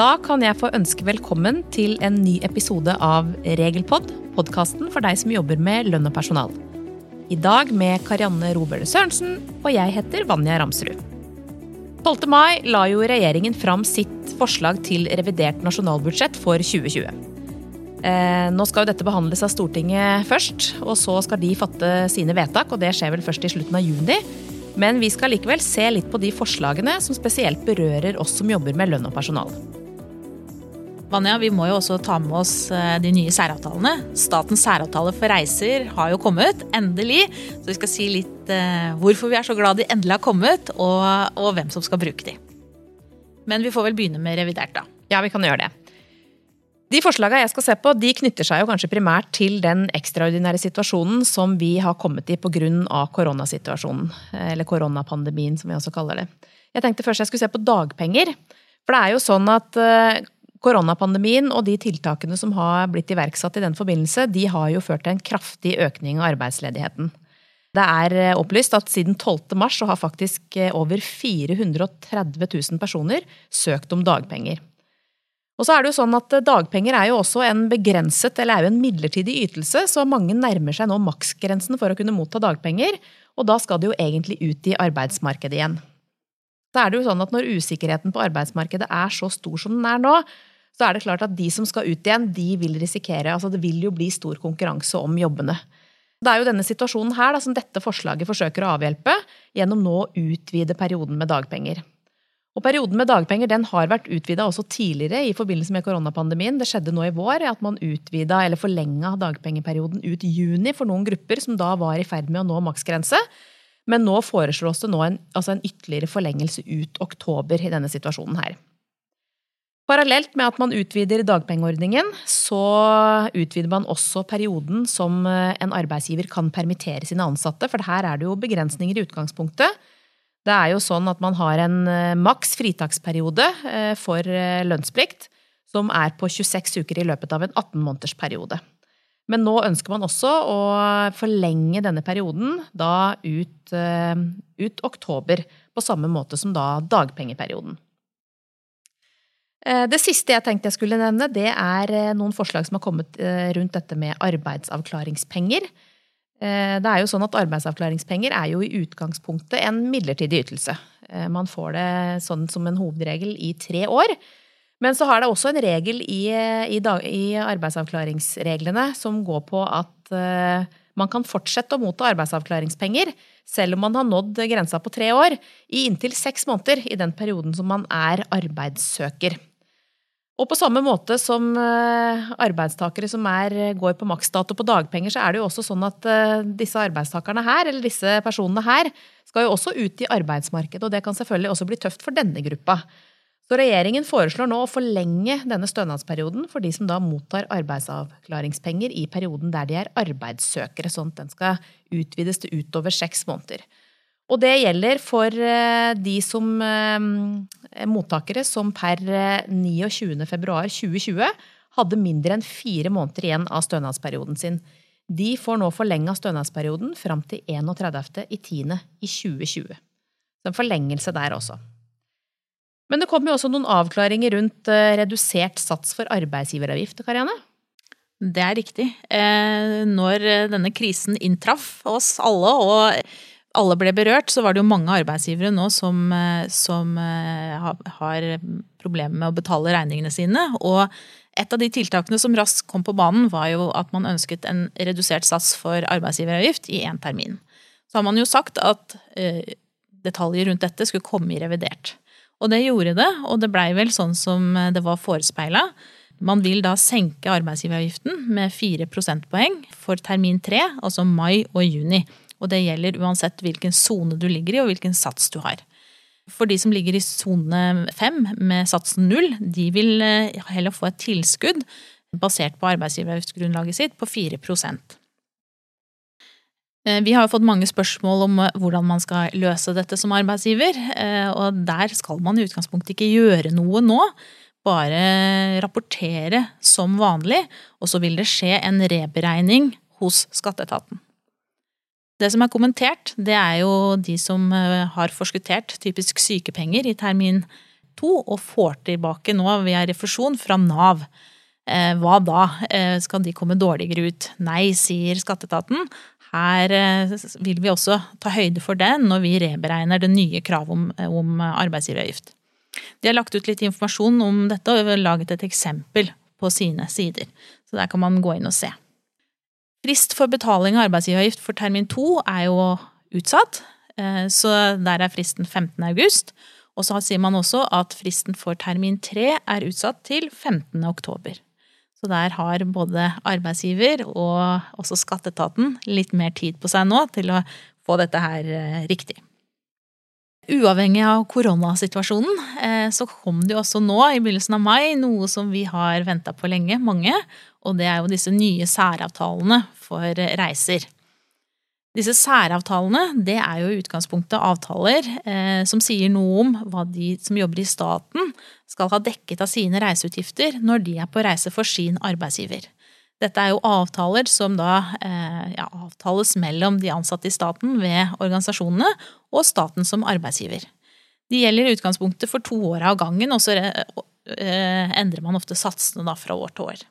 Da kan jeg få ønske velkommen til en ny episode av Regelpod, podkasten for deg som jobber med lønn og personal. I dag med Karianne Robøle Sørensen, og jeg heter Vanja Ramsrud. 12. mai la jo regjeringen fram sitt forslag til revidert nasjonalbudsjett for 2020. Eh, nå skal jo dette behandles av Stortinget først, og så skal de fatte sine vedtak. og Det skjer vel først i slutten av juni. Men vi skal likevel se litt på de forslagene som spesielt berører oss som jobber med lønn og personal. Vanja, vi må jo også ta med oss eh, de nye særavtalene. Statens særavtale for reiser har jo kommet, endelig. Så vi skal si litt uh, hvorfor vi er så glad de endelig har kommet, og, og hvem som skal bruke de. Men vi får vel begynne med revidert, da. Ja, vi kan gjøre det. De forslagene jeg skal se på, de knytter seg jo kanskje primært til den ekstraordinære situasjonen som vi har kommet i pga. koronasituasjonen. Eller koronapandemien, som vi også kaller det. Jeg tenkte først jeg skulle se på dagpenger. For det er jo sånn at uh, Koronapandemien og de tiltakene som har blitt iverksatt i den forbindelse, de har jo ført til en kraftig økning av arbeidsledigheten. Det er eh, opplyst at siden 12. mars så har faktisk eh, over 430 000 personer søkt om dagpenger. Og så er det jo sånn at eh, Dagpenger er jo også en begrenset, eller er jo en midlertidig ytelse, så mange nærmer seg nå maksgrensen for å kunne motta dagpenger. Og da skal det jo egentlig ut i arbeidsmarkedet igjen. Så er det jo sånn at Når usikkerheten på arbeidsmarkedet er så stor som den er nå, så er det klart at de som skal ut igjen, de vil risikere altså Det vil jo bli stor konkurranse om jobbene. Det er jo denne situasjonen her da, som dette forslaget forsøker å avhjelpe gjennom nå å utvide perioden med dagpenger. Og Perioden med dagpenger den har vært utvida også tidligere i forbindelse med koronapandemien. Det skjedde nå i vår at man utvida eller forlenga dagpengeperioden ut juni for noen grupper som da var i ferd med å nå maksgrense. Men nå foreslås det nå en, altså en ytterligere forlengelse ut oktober i denne situasjonen her. Parallelt med at man utvider dagpengeordningen, så utvider man også perioden som eh, en arbeidsgiver kan permittere sine ansatte, for her er det jo begrensninger i utgangspunktet. Det er jo sånn at man har en eh, maks fritaksperiode eh, for lønnsplikt, som er på 26 uker i løpet av en 18 måneders periode. Men nå ønsker man også å forlenge denne perioden da ut, ut oktober, på samme måte som da dagpengeperioden. Eh, det siste jeg tenkte jeg skulle nevne, det er eh, noen forslag som har kommet eh, rundt dette med arbeidsavklaringspenger. Det er jo sånn at Arbeidsavklaringspenger er jo i utgangspunktet en midlertidig ytelse. Man får det sånn som en hovedregel i tre år. Men så har det også en regel i, i, i arbeidsavklaringsreglene som går på at man kan fortsette å motta arbeidsavklaringspenger selv om man har nådd grensa på tre år, i inntil seks måneder i den perioden som man er arbeidssøker. Og på samme måte som eh, arbeidstakere som er, går på maksdato på dagpenger, så er det jo også sånn at eh, disse arbeidstakerne her, eller disse personene her, skal jo også ut i arbeidsmarkedet. Og det kan selvfølgelig også bli tøft for denne gruppa. Så regjeringen foreslår nå å forlenge denne stønadsperioden for de som da mottar arbeidsavklaringspenger i perioden der de er arbeidssøkere, sånn at den skal utvides til utover seks måneder. Og det gjelder for eh, de som eh, mottakere som per 29.2.2020 eh, hadde mindre enn fire måneder igjen av stønadsperioden sin. De får nå forlenga stønadsperioden fram til 31.10.2020. Så en forlengelse der også. Men det kom jo også noen avklaringer rundt redusert sats for arbeidsgiveravgift, Karianne? Det er riktig. Når denne krisen inntraff oss alle, og alle ble berørt, så var det jo mange arbeidsgivere nå som, eh, som eh, har problemer med å betale regningene sine. Og et av de tiltakene som raskt kom på banen, var jo at man ønsket en redusert sats for arbeidsgiveravgift i én termin. Så har man jo sagt at eh, detaljer rundt dette skulle komme i revidert. Og det gjorde det, og det blei vel sånn som det var forespeila. Man vil da senke arbeidsgiveravgiften med fire prosentpoeng for termin tre, altså mai og juni. Og det gjelder uansett hvilken sone du ligger i og hvilken sats du har. For de som ligger i sone fem med satsen null, de vil eh, heller få et tilskudd basert på arbeidsgiveravgiftsgrunnlaget sitt på 4 eh, Vi har fått mange spørsmål om eh, hvordan man skal løse dette som arbeidsgiver. Og der skal man i utgangspunktet ikke gjøre noe nå. Bare rapportere som vanlig, og så vil det skje en reberegning hos skatteetaten. Det som er kommentert, det er jo de som eh, har forskuttert typisk sykepenger i termin to og får tilbake nå via refusjon fra Nav. Eh, hva da? Eh, skal de komme dårligere ut? Nei, sier skatteetaten. Her vil vi også ta høyde for det når vi reberegner det nye kravet om, om arbeidsgiveravgift. De har lagt ut litt informasjon om dette og laget et eksempel på sine sider. Så der kan man gå inn og se. Frist for betaling av arbeidsgiveravgift for termin to er jo utsatt, så der er fristen 15. august. Og så sier man også at fristen for termin tre er utsatt til 15. oktober. Så der har både arbeidsgiver og også skatteetaten litt mer tid på seg nå til å få dette her eh, riktig. Uavhengig av koronasituasjonen eh, så kom det jo også nå i begynnelsen av mai noe som vi har venta på lenge, mange, og det er jo disse nye særavtalene for reiser. Disse særavtalene det er jo i utgangspunktet avtaler eh, som sier noe om hva de som jobber i staten skal ha dekket av sine reiseutgifter når de er på reise for sin arbeidsgiver. Dette er jo avtaler som da eh, ja, avtales mellom de ansatte i staten ved organisasjonene og staten som arbeidsgiver. De gjelder i utgangspunktet for to år av gangen, og så eh, endrer man ofte satsene da fra år til år.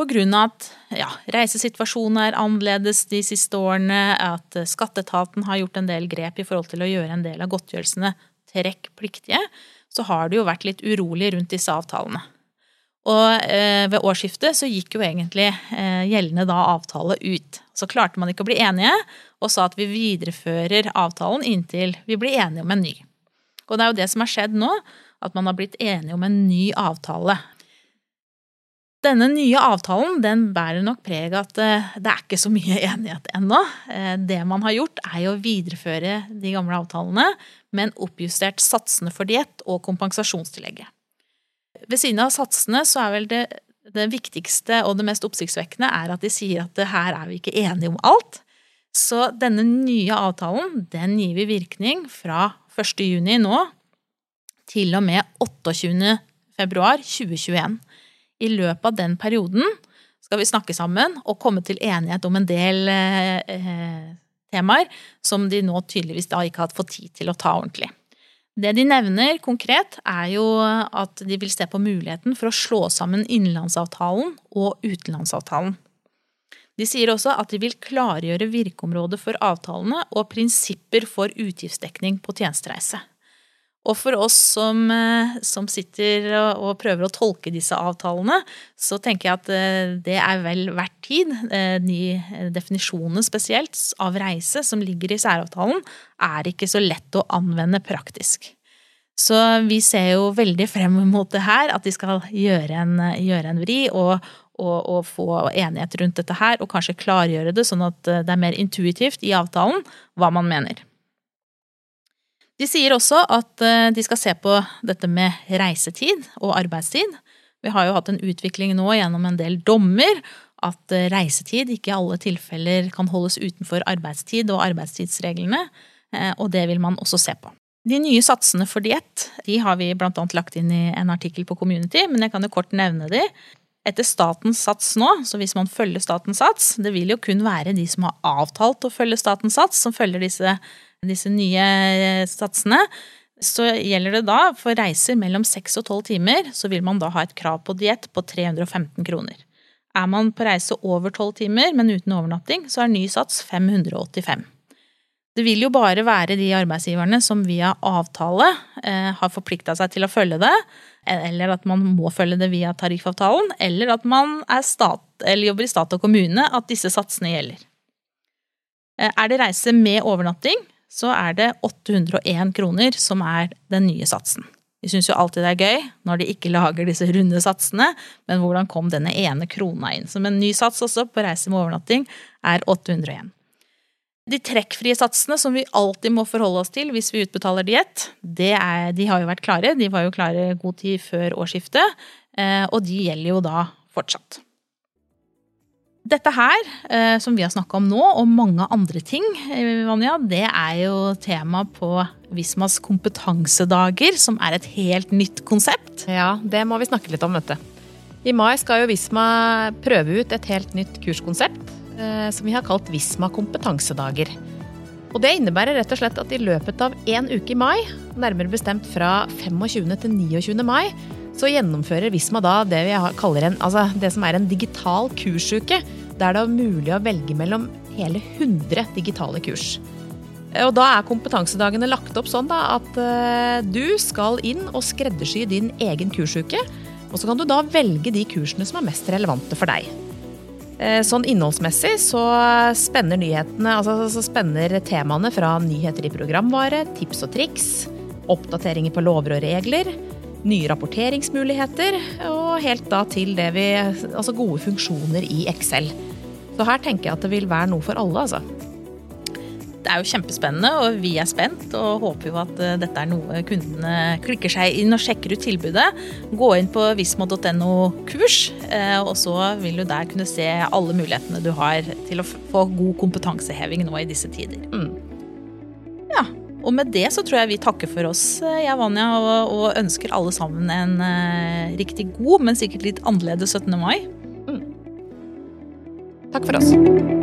På grunn av at ja, reisesituasjonen er annerledes de siste årene, at skatteetaten har gjort en del grep i forhold til å gjøre en del av godtgjørelsene trekkpliktige, så har det jo vært litt urolig rundt disse avtalene. Og eh, ved årsskiftet så gikk jo egentlig eh, gjeldende da avtale ut. Så klarte man ikke å bli enige, og sa at vi viderefører avtalen inntil vi blir enige om en ny. Og det er jo det som har skjedd nå, at man har blitt enige om en ny avtale. Denne nye avtalen den bærer nok preg at eh, det er ikke så mye enighet ennå. Det man har gjort, er å videreføre de gamle avtalene, men oppjustert satsene for diett og kompensasjonstillegget. Ved siden av satsene så er vel det, det viktigste og det mest oppsiktsvekkende er at de sier at her er vi ikke enige om alt. Så denne nye avtalen den gir vi virkning fra 1. juni nå til og med 28. februar 2021 i løpet av den perioden skal vi snakke sammen og komme til enighet om en del eh, temaer som de nå tydeligvis da ikke har fått tid til å ta ordentlig. Det de nevner konkret, er jo at de vil se på muligheten for å slå sammen innenlandsavtalen og utenlandsavtalen. De sier også at de vil klargjøre virkeområdet for avtalene og prinsipper for utgiftsdekning på tjenestereise. Og for oss som, eh, som sitter og, og, prøver å tolke disse avtalene, så tenker jeg at eh, det er vel verdt tid. Eh, de definisjonene spesielt av reise som ligger i særavtalen, er ikke så lett å anvende praktisk. Så vi ser jo veldig frem mot det her, at de skal gjøre en, gjøre en vri og, og, og, få enighet rundt dette her, og kanskje klargjøre det sånn at det er mer intuitivt i avtalen hva man mener. De sier også at eh, de skal se på dette med reisetid og arbeidstid. Vi har jo hatt en utvikling nå gjennom en del dommer at eh, reisetid ikke i alle tilfeller kan holdes utenfor arbeidstid og arbeidstidsreglene, eh, og det vil man også se på. De nye satsene for diett de har vi bl.a. lagt inn i en artikkel på Community, men jeg kan jo kort nevne de. Etter statens sats nå, så hvis man følger statens sats, det vil jo kun være de som har avtalt å følge statens sats, som følger disse disse nye eh, satsene, så gjelder det da for reiser mellom 6 og 12 timer, så vil man da ha et krav på diett på 315 kroner. Er man på reise over 12 timer, men uten overnatting, så er ny sats 585. Det vil jo bare være de arbeidsgiverne som via avtale eh, har forplikta seg til å følge det, eller at man må følge det via tariffavtalen, eller at man stat, eller jobber i stat og kommune, at disse satsene gjelder. Eh, er det reise med overnatting, så er det 801 kroner som er den nye satsen. Vi syns jo alltid det er gøy når de ikke lager disse runde satsene, men hvordan kom denne ene krona inn? Som en ny sats også på reise med overnatting er 801. De trekkfrie satsene som vi alltid må forholde oss til hvis vi utbetaler diett, de har jo vært klare. De var jo klare god tid før årsskiftet, eh, og de gjelder jo da fortsatt. Dette her, eh, som vi har snakka om nå, og mange andre ting, eh, Vanja, det er jo tema på Vismas kompetansedager, som er et helt nytt konsept. Ja, det må vi snakke litt om, vet du. I mai skal jo Visma prøve ut et helt nytt kurskonsept, som vi har kalt Visma kompetansedager. Og Det innebærer rett og slett at i løpet av én uke i mai, nærmere bestemt fra 25. til 29. mai, så gjennomfører Visma da det vi kaller en, altså det som er en digital kursuke. Der det er mulig å velge mellom hele 100 digitale kurs. Og Da er kompetansedagene lagt opp sånn da, at uh, du skal inn og skreddersy din egen kursuke. Og så kan du da velge de kursene som er mest relevante for deg. Uh, sånn innholdsmessig så spenner nyhetene, altså så spenner temaene fra nyheter i programvare, tips og triks, oppdateringer på lover og regler, nye rapporteringsmuligheter og helt da til det vi Altså gode funksjoner i Excel. Så her tenker jeg at det vil være noe for alle, altså. Det er jo kjempespennende, og vi er spent og håper jo at eh, dette er noe kundene klikker seg inn og sjekker ut tilbudet. Gå inn på vismo.no kurs, eh, og så vil du der kunne se alle mulighetene du har til å få god kompetanseheving nå i disse tider. Mm. Ja, og med det så tror jeg vi takker for oss, eh, jeg Vanja, og, og, ønsker alle sammen en uh, riktig god, men sikkert litt annerledes 17. mai. Mm. Takk for oss.